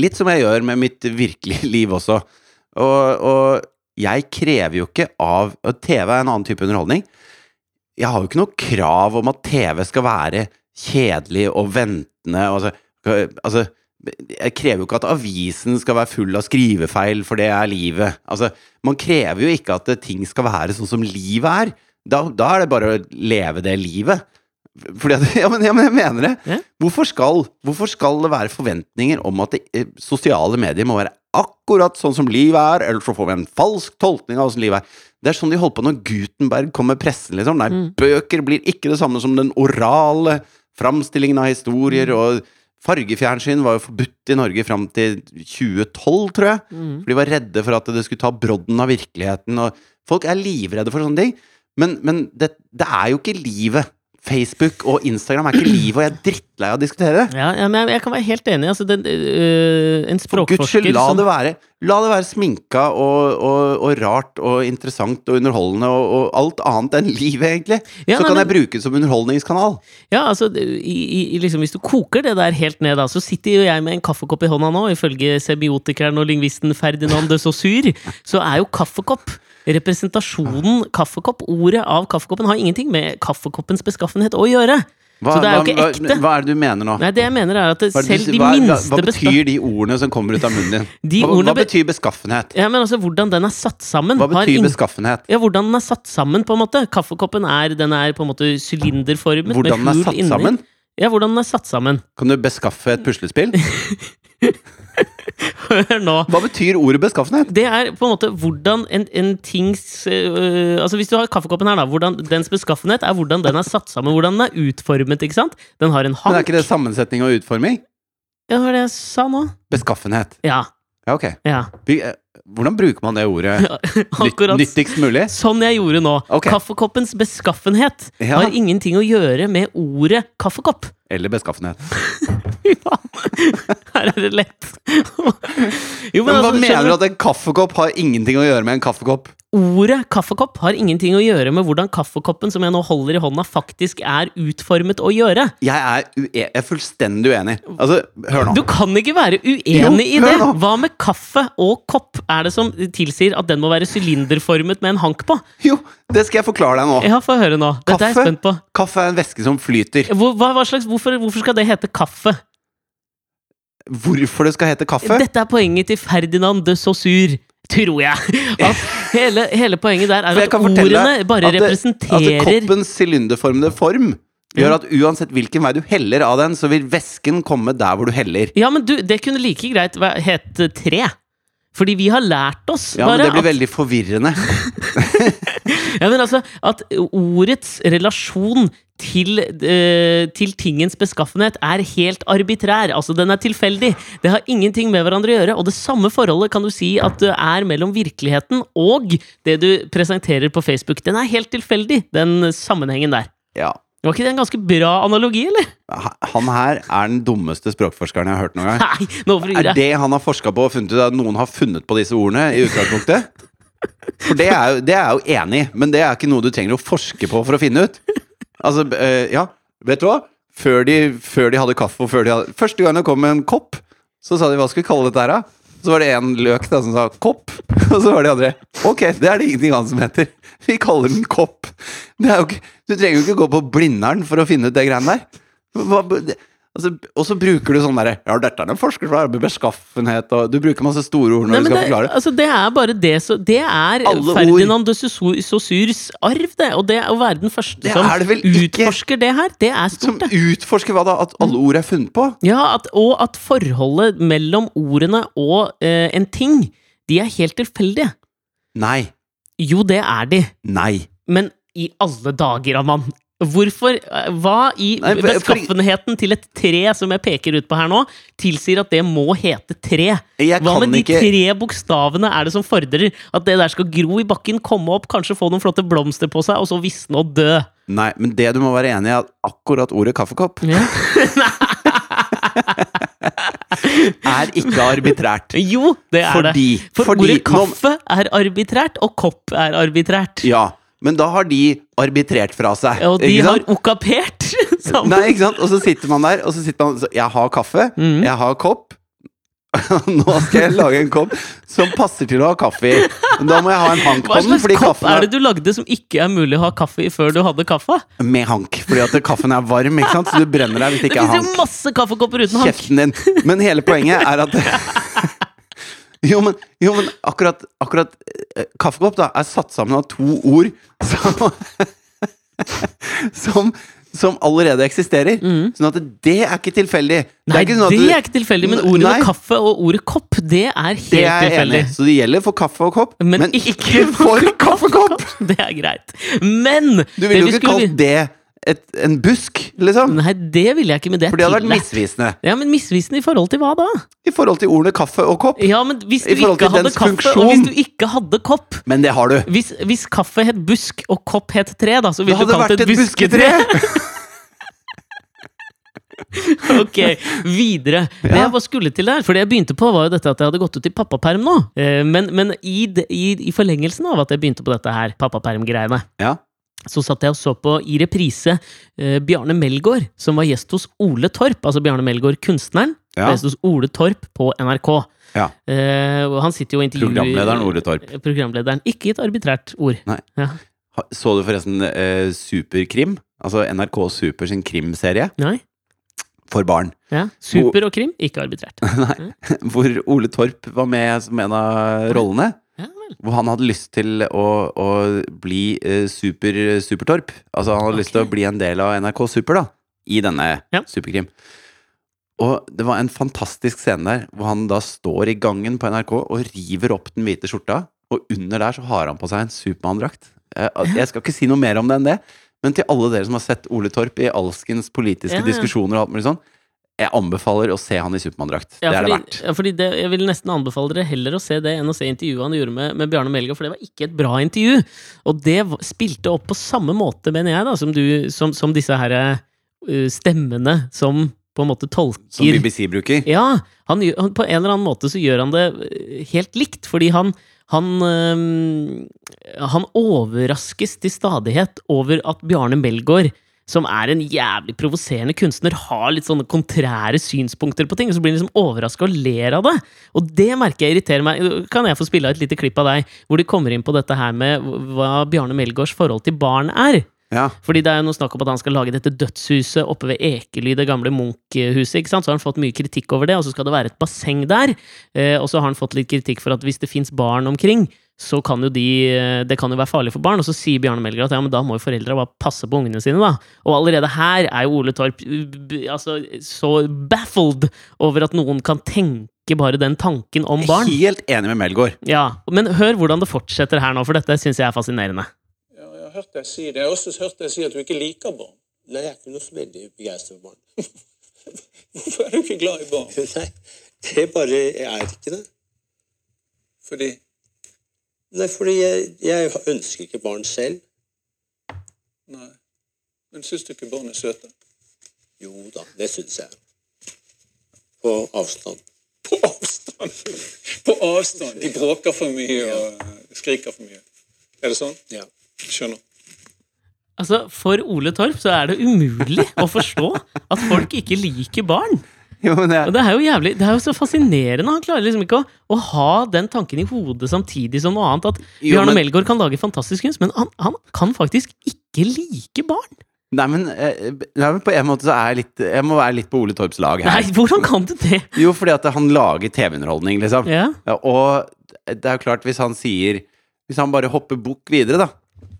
Litt som jeg gjør med mitt virkelige *laughs* liv også. Og, og jeg krever jo ikke av TV er en annen type underholdning. Jeg har jo ikke noe krav om at TV skal være kjedelig og ventende. Altså, altså jeg krever jo ikke at avisen skal være full av skrivefeil, for det er livet. Altså, man krever jo ikke at ting skal være sånn som livet er. Da, da er det bare å leve det livet. Fordi at, *laughs* ja, men, ja, men jeg mener det. Ja. Hvorfor, skal, hvorfor skal det være forventninger om at det, eh, sosiale medier må være akkurat sånn som livet er, eller så får vi en falsk tolkning av åssen livet er? Det er sånn de holdt på når Gutenberg kom med pressen, liksom. Nei, Mm. bøker blir ikke det samme som den orale framstillingen av historier, Mm. og fargefjernsyn var jo forbudt i Norge fram til 2012, tror jeg. Mm. For de var redde for at det skulle ta brodden av virkeligheten. Og folk er livredde for sånne ting. Men, men det, det er jo ikke livet. Facebook og Instagram er ikke livet, og jeg er drittlei av å diskutere det. Ja, ja, men jeg, jeg kan være helt enig. Altså, den, øh, en For guds språkforsker skyld, la som det være La det være sminka og, og, og rart og interessant og underholdende og, og alt annet enn livet, egentlig. Ja, Så nei, kan men- jeg bruke det som underholdningskanal. Ja, altså, i, i, i liksom, Hvis du koker det der helt ned, da, så sitter jo jeg med en kaffekopp i hånda nå. Ifølge semiotikeren og lingvisten Ferdinand de Saussure, så er jo kaffekopp Representasjonen kaffekopp, ordet av kaffekoppen, har ingenting med kaffekoppens beskaffenhet å gjøre. Hva, så det jo hva, hva, er det du mener nå? Nei, det jeg mener er at selv de hva, minste hva betyr de ordene som kommer ut av munnen din? *laughs* De hva, hva betyr beskaffenhet? Ja, men altså, hvordan den er satt sammen Hva betyr beskaffenhet? Ja, hvordan den er satt sammen, på en måte. Kaffekoppen er, den er på en måte sylinderformet. med Hvordan den er satt inni. sammen? Ja, hvordan den er satt sammen. Kan du beskaffe et puslespill? *laughs* *laughs* Hør nå. Hva betyr ordet beskaffenhet? Det er på en måte hvordan en, en tings øh, Altså Hvis du har kaffekoppen her, da. Hvordan dens beskaffenhet er hvordan den er satt sammen. Hvordan den er utformet. ikke sant? Den har en hank. Men er ikke det sammensetning og utforming? Ja, hva var det jeg sa nå? Beskaffenhet. Ja. Ja, ok. ja. Vi, hvordan bruker man det ordet *laughs* Akkurat nyttigst mulig? sånn jeg gjorde nå. Okay. Kaffekoppens beskaffenhet Ja. har ingenting å gjøre med ordet kaffekopp. Eller beskaffenhet. *laughs* ja. Her er det lett. Jo, Men hva altså, mener du at en kaffekopp har ingenting å gjøre med en kaffekopp? Ordet kaffekopp har ingenting å gjøre med hvordan kaffekoppen som jeg nå holder i hånda, faktisk er utformet å gjøre. Jeg er, jeg er fullstendig uenig. Altså, hør nå. Du kan ikke være uenig Jo, i det! nå. Hva med kaffe og kopp er det som tilsier at den må være sylinderformet med en hank på? Jo, det skal jeg forklare deg nå. Ja, få høre nå. Dette er jeg Kaffe? spent på. Kaffe er en væske som flyter. Hvor, hva, hva slags, hvorfor, hvorfor skal det hete kaffe? Hvorfor det skal hete kaffe? Dette er poenget til Ferdinand de Saussure, tror jeg. *laughs* At hele, hele poenget der er at ordene bare at det- representerer At koppens sylinderformede form gjør at uansett hvilken vei du heller av den, så vil væsken komme der hvor du heller. Ja, men du, det kunne like greit hete tre. Fordi vi har lært oss Ja, men det blir at veldig forvirrende. *laughs* Ja, men altså, at ordets relasjon til, eh, til tingens beskaffenhet er helt arbitrær. Altså, den er tilfeldig. Det har ingenting med hverandre å gjøre. Og det samme forholdet kan du si at det er mellom virkeligheten og det du presenterer på Facebook. Den er helt tilfeldig, den sammenhengen der. Ja. Var ikke det en ganske bra analogi, eller? Han her er den dummeste språkforskeren jeg har hørt noen gang. Nei, nå Er det han har forska på og funnet ut at noen har funnet på disse ordene i utgangspunktet? For det er, jo, det er jeg jo enig i, men det er ikke noe du trenger å forske på for å finne ut. Altså, eh, ja, vet du hva? Før de, før de hadde kaffe og før de hadde Første gang det kom en kopp, så sa de hva skal vi kalle dette her, da? Så var det en løk da som sa kopp, *laughs* og så var de andre ok, det er det ingenting annet som heter. Vi kaller den kopp. Det er jo ikke, du trenger jo ikke gå på Blindern for å finne ut det greiene der. Hva, altså, og så bruker du sånn derre Ja, dette er en forsker for arbeid, beskaffenhet og Du bruker masse store ord når Nei, du skal det, forklare. altså, det er bare det så, Det er Alle ord. Ferdinand de Saussure- Saussures arv, det. Og det å være den første Det som det ikke. utforsker det her, det er Som stort, Som utforsker hva da? At alle ord er funnet på? Ja, at, og at forholdet mellom ordene og eh, en ting, de er helt tilfeldige. Nei. Jo, det er de. Nei. Men i alle dager, Aman. Hvorfor eh, Hva i beskaffenheten til et tre som jeg peker ut på her nå, tilsier at det må hete tre? Hva med de tre bokstavene er det som fordrer at det der skal gro i bakken, komme opp, kanskje få noen flotte blomster på seg, og så visne og dø? Nei, men det du må være enig i, er at akkurat ordet kaffekopp Ja. *laughs* er ikke arbitrært. Jo, det er Fordi, det. For fordi ordet kaffe er arbitrært, og kopp er arbitrært. Ja, men da har de arbitrert fra seg. Ja, Og de har okapert *laughs* sammen. Nei, ikke sant? Og så sitter man der, og så sitter man så, Jeg har kaffe, mm. jeg har kopp. *laughs* Nå skal jeg lage en kopp som passer til å ha kaffe i. Da må jeg ha en hank Hva på den, slags kopp er det du lagde som ikke er mulig å ha kaffe i før du hadde kaffe? med hank. Fordi at kaffen er varm, ikke sant? så du brenner deg hvis det Det ikke er hank. Det finnes jo masse kaffekopper uten hank! Kjeften din. Men hele poenget er at *laughs* *laughs* Jo, men, jo, men akkurat, akkurat eh, Kaffekopp da er satt sammen av to ord *laughs* som Som, som allerede eksisterer. Sånn at det er ikke tilfeldig. Mm. Nei, det sånn at er, du- ikke tilfeldig, men ordet Nei. kaffe og ordet kopp, det er helt Det er jeg tilfeldig. enig i. Så det gjelder for kaffe og kopp, Men ikke ikke *laughs* for kaffekopp! Det er greit. Men Du ville jo vi ikke skulle- kalt det et, en busk, liksom. Nei, det ville jeg ikke, men det er For det hadde vært tillatt. misvisende. Ja, men misvisende i forhold til hva da? I forhold til ordene kaffe og kopp. Ja, men hvis du I forhold ikke til hadde dens kaffe, og hvis du ikke hadde kopp Men det har du. Hvis, hvis kaffe het busk og kopp het tre, da, så Det ville du hadde kalt vært det et et busketre. busketre! *laughs* ok, videre. Det jeg bare skulle til der, for det jeg begynte på, var jo dette at jeg hadde gått ut i pappaperm nå. Eh, Men, men i, det- i, i forlengelsen av at jeg begynte på dette her, pappaperm-greiene, Ja. Så satt jeg og så på i reprise eh, Bjarne Melgaard, som var gjest hos Ole Torp. Altså Bjarne Melgaard, kunstneren. Ja. var Gjest hos Ole Torp på NRK. Ja. Eh, og han sitter jo og intervjuer Programlederen Ole Torp. Eh, Programlederen. Ikke et arbitrært ord. Nei. Ja. Så du forresten eh, Superkrim? Altså NRK Super sin krimserie Nei? for barn. Ja. Super og krim, ikke arbitrært. *laughs* Hvor Ole Torp var med som en av rollene. Ja. Hvor han hadde lyst til å, å bli eh, super, Supertorp. Altså han hadde lyst til å bli en del av NRK Super, da. I denne Ja. Superkrim. Og det var en fantastisk scene der hvor han da står i gangen på NRK og river opp den hvite skjorta, og under der så har han på seg en Supermann-drakt. Jeg, Jeg skal ikke si noe mer om det enn det, men til alle dere som har sett Ole Torp i alskens politiske ja. diskusjoner og alt mulig sånn, Jeg anbefaler å se han i Supermann-drakt. Ja, det er det verdt. ja, fordi det, jeg vil nesten anbefale dere heller å se det enn å se intervjuet han gjorde med, med Bjarne Melgaard, for det var ikke et bra intervju. Og det spilte opp på samme måte, mener jeg, da, som, du, som, som disse her uh, stemmene som på en måte tolker Som BBC bruker. Ja, han, han, på en eller annen måte så gjør han det eh, helt likt, fordi han han, øh, han overraskes til stadighet over at Bjarne Melgaard, som er en jævlig provoserende kunstner, har litt sånne kontrære synspunkter på ting, og så blir han liksom overraska og ler av det. Og det merker jeg irriterer meg. Kan jeg få spille av et lite klipp av deg, hvor de kommer inn på dette her med hva Bjarne Melgaards forhold til barn er? Ja. Fordi det er jo noe snakk om at han skal lage dette dødshuset oppe ved Ekely, det gamle Munch-huset. ikke sant? Så har han fått mye kritikk over det, og så skal det være et basseng der. Eh, og så har han fått litt kritikk for at hvis det fins barn omkring, så kan jo de eh, Det kan jo være farlig for barn. Og så sier Bjarne Melgaard at ja, men da må jo foreldra bare passe på ungene sine, da. Og allerede her er jo Ole Torp uh, altså, så baffled over at noen kan tenke bare den tanken om barn. Helt enig med Melgaard. Ja, Men hør hvordan det fortsetter her nå, for dette syns jeg er fascinerende. Ja, jeg har hørt deg si det. Jeg har også hørt deg si at du ikke liker barn. Nei, jeg er ikke noe så veldig begeistret for barn. *laughs* Hvorfor er du ikke glad i barn? Nei, det er bare Jeg er ikke det. Fordi Nei, fordi jeg, jeg ønsker ikke barn selv. Nei. Men syns du ikke barn er søte? Jo da, det syns jeg. På avstand. På avstand! På avstand! De bråker for mye og skriker for mye. Er det sånn? Ja. Skjønner. Altså, For Ole Torp så er det umulig å forstå at folk ikke liker barn. Jo, men Og Det er jo jævlig, det er jo så fascinerende. Han klarer liksom ikke å, å ha den tanken i hodet samtidig som noe annet. At Jo, Bjarne men- Melgaard kan lage fantastisk kunst, men han, han kan faktisk ikke like barn. nei, men, eh, nei, men på en måte så er jeg litt Jeg må være litt på Ole Torps lag her. Nei, hvordan kan du det? *laughs* Jo, fordi at han lager TV-underholdning, liksom. Ja. Ja, og det er jo klart, hvis han sier Hvis han bare hopper bukk videre, da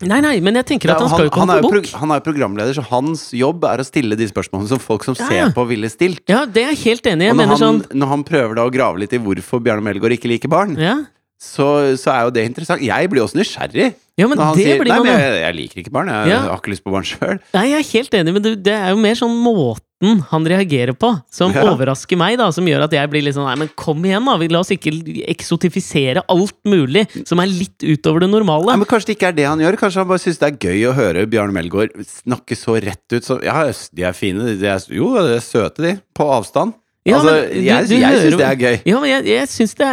Nei, nei, men jeg tenker at han skal jo ikke han, bok bukk. han er jo programleder, så hans jobb er å stille de spørsmålene som folk som Ja. ser på, ville stilt. Ja, det er jeg helt enig i. Når sånn når han prøver da å grave litt i hvorfor Bjarne Melgaard ikke liker barn, ja. Så, så er jo det interessant. Jeg blir også nysgjerrig. ja, men når han det sier Nei, men jeg, jeg liker ikke barn. Jeg, Ja. har ikke lyst på barn sjøl. Nei, jeg er helt enig, men det, det er jo mer sånn måten han reagerer på, som Ja. overrasker meg, da, som gjør at jeg blir litt sånn Nei, men kom igjen, da! Vi- La oss ikke eksotifisere alt mulig som er litt utover det normale. Nei, men Kanskje det ikke er det han gjør. Kanskje han bare syns det er gøy å høre Bjarne Melgaard snakke så rett ut. Så, ja, de er fine. De er, jo, de er søte, de. På avstand. Ja, altså, men du- jeg jeg syns det er gøy. Ja, men jeg, jeg syns det,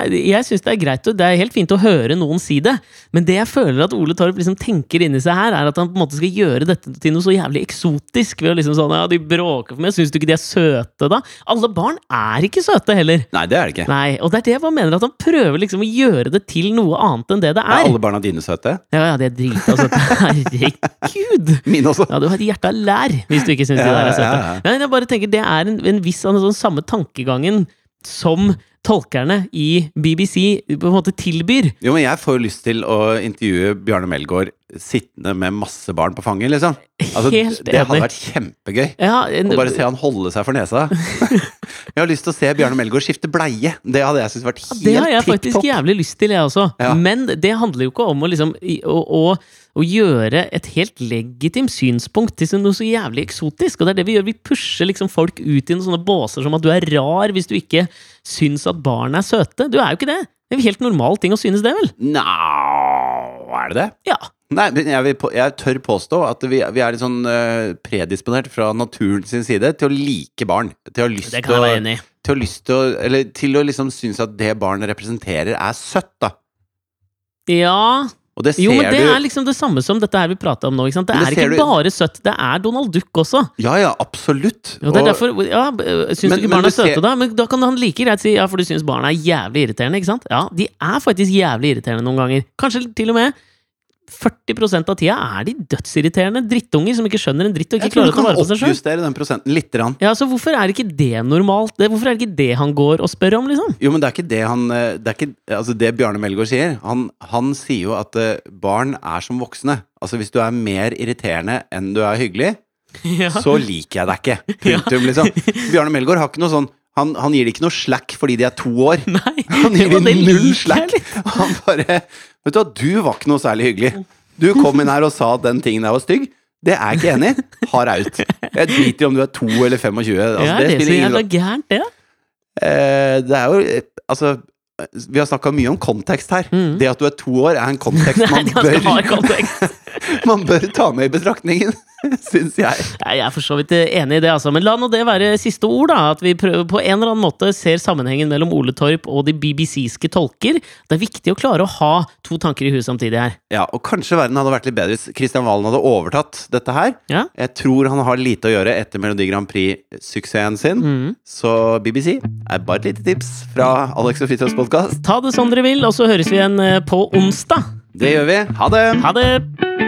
det er greit, og det er helt fint å høre noen si det. Men det jeg føler at Ole Torp liksom tenker inni seg her, er at han på en måte skal gjøre dette til noe så jævlig eksotisk. Ved å liksom sånn, ja, de bråker for meg, syns du ikke de er søte, da? Alle barn er ikke søte heller. Nei, det er det ikke. Nei, og det er det jeg bare mener, at han prøver liksom å gjøre det til noe annet enn det det Er er. alle barna dine søte? Ja, ja, de er drita søte. *laughs* Herregud! Mine også. Ja, du har et hjerte av lær, hvis du ikke syns de der er ja, søte. ja. Nei, jeg bare tenker Det er en, en viss en sånn samme tankegangen som tolkerne i BBC på en måte tilbyr. Jo, men jeg får jo lyst til å intervjue Bjarne Melgaard sittende med masse barn på fanget, liksom. Altså, Helt det hadde vært kjempegøy. Ja, en, Å bare se han holde seg for nesa. *laughs* jeg har lyst til å se Bjarne Melgaard skifte bleie. Det hadde jeg syntes vært helt det har jeg faktisk jævlig lyst til, jeg også. Ja. Men det handler jo ikke om å liksom å, å, å gjøre et helt legitimt synspunkt til noe så jævlig eksotisk. Og det er det vi gjør. Vi pusher liksom folk ut i noen sånne båser som at du er rar hvis du ikke syns at barn er søte. Du er jo ikke det. Det er jo helt normal ting å synes det, vel? Nja, er det det? Ja. Nei, men jeg, vil på, jeg tør påstå at vi, vi er litt sånn eh, predisponert fra naturen sin side til å like barn. Til å ha lyst Det kan jeg være enig i. til å, lyst til å Eller til å liksom synes at det barnet representerer, er søtt, da. Ja Og det ser Jo, men det du er liksom det samme som dette her vi prata om nå. ikke sant? Det det er ikke du- bare søtt, det er Donald Duck også. Ja, ja, absolutt. Og det er derfor, ja, Syns Men- du ikke barn er søte, ser- da? Men da kan han like greit si ja, for du syns barn er jævlig irriterende. ikke sant? Ja, de er faktisk jævlig irriterende noen ganger. Kanskje til og med 40% av tida er de dødsirriterende drittunger som ikke skjønner en dritt og ikke klarer å ta vare på seg sjøl. oppjustere den prosenten litt. Ja, så hvorfor er ikke det normalt? Hvorfor er det ikke det han går og spør om, liksom? Jo, men det er ikke det han eh, Det er ikke altså det Bjarne Melgaard sier. Han, han sier jo at eh, barn er som voksne. Altså hvis du er mer irriterende enn du er hyggelig, *laughs* Ja. så liker jeg deg ikke. *laughs* Punktum, liksom. Bjarne Melgaard har ikke noe sånn han, han gir det ikke noe slack fordi de er to år. *laughs* Nei, Han gir dem null slack. Han bare Vet du hva, du var ikke noe særlig hyggelig. Du kom inn her og sa at den tingen der var stygg. Det er jeg ikke enig i. Hard out. Jeg driter i om du er to eller 25. Altså, ja, det det er så jævla gærent, det. Eh, det er jo Altså, vi har snakka mye om kontekst her. Mm. Det at du er to år, er en kontekst *laughs* man hard bør, kontekst. *laughs* man bør ta med i betraktningen, *laughs* syns jeg. Nei, Jeg er for så vidt enig i det, altså. Men la nå det være siste ord, da. At vi prøver, på en eller annen måte ser sammenhengen mellom Ole Torp og de BBC-ske tolker. Det er viktig å klare å ha to tanker i huet samtidig her. Ja, og kanskje verden hadde vært litt bedre hvis Kristian Valen hadde overtatt dette her. Ja? Jeg tror han har lite å gjøre etter Melodi Grand Prix-suksessen sin. Mm. Så BBC er bare et lite tips fra Alex og Fritjofs podkast. Ta det som dere vil, og så høres vi igjen eh, på onsdag. Det gjør vi. Ha det! Ha det!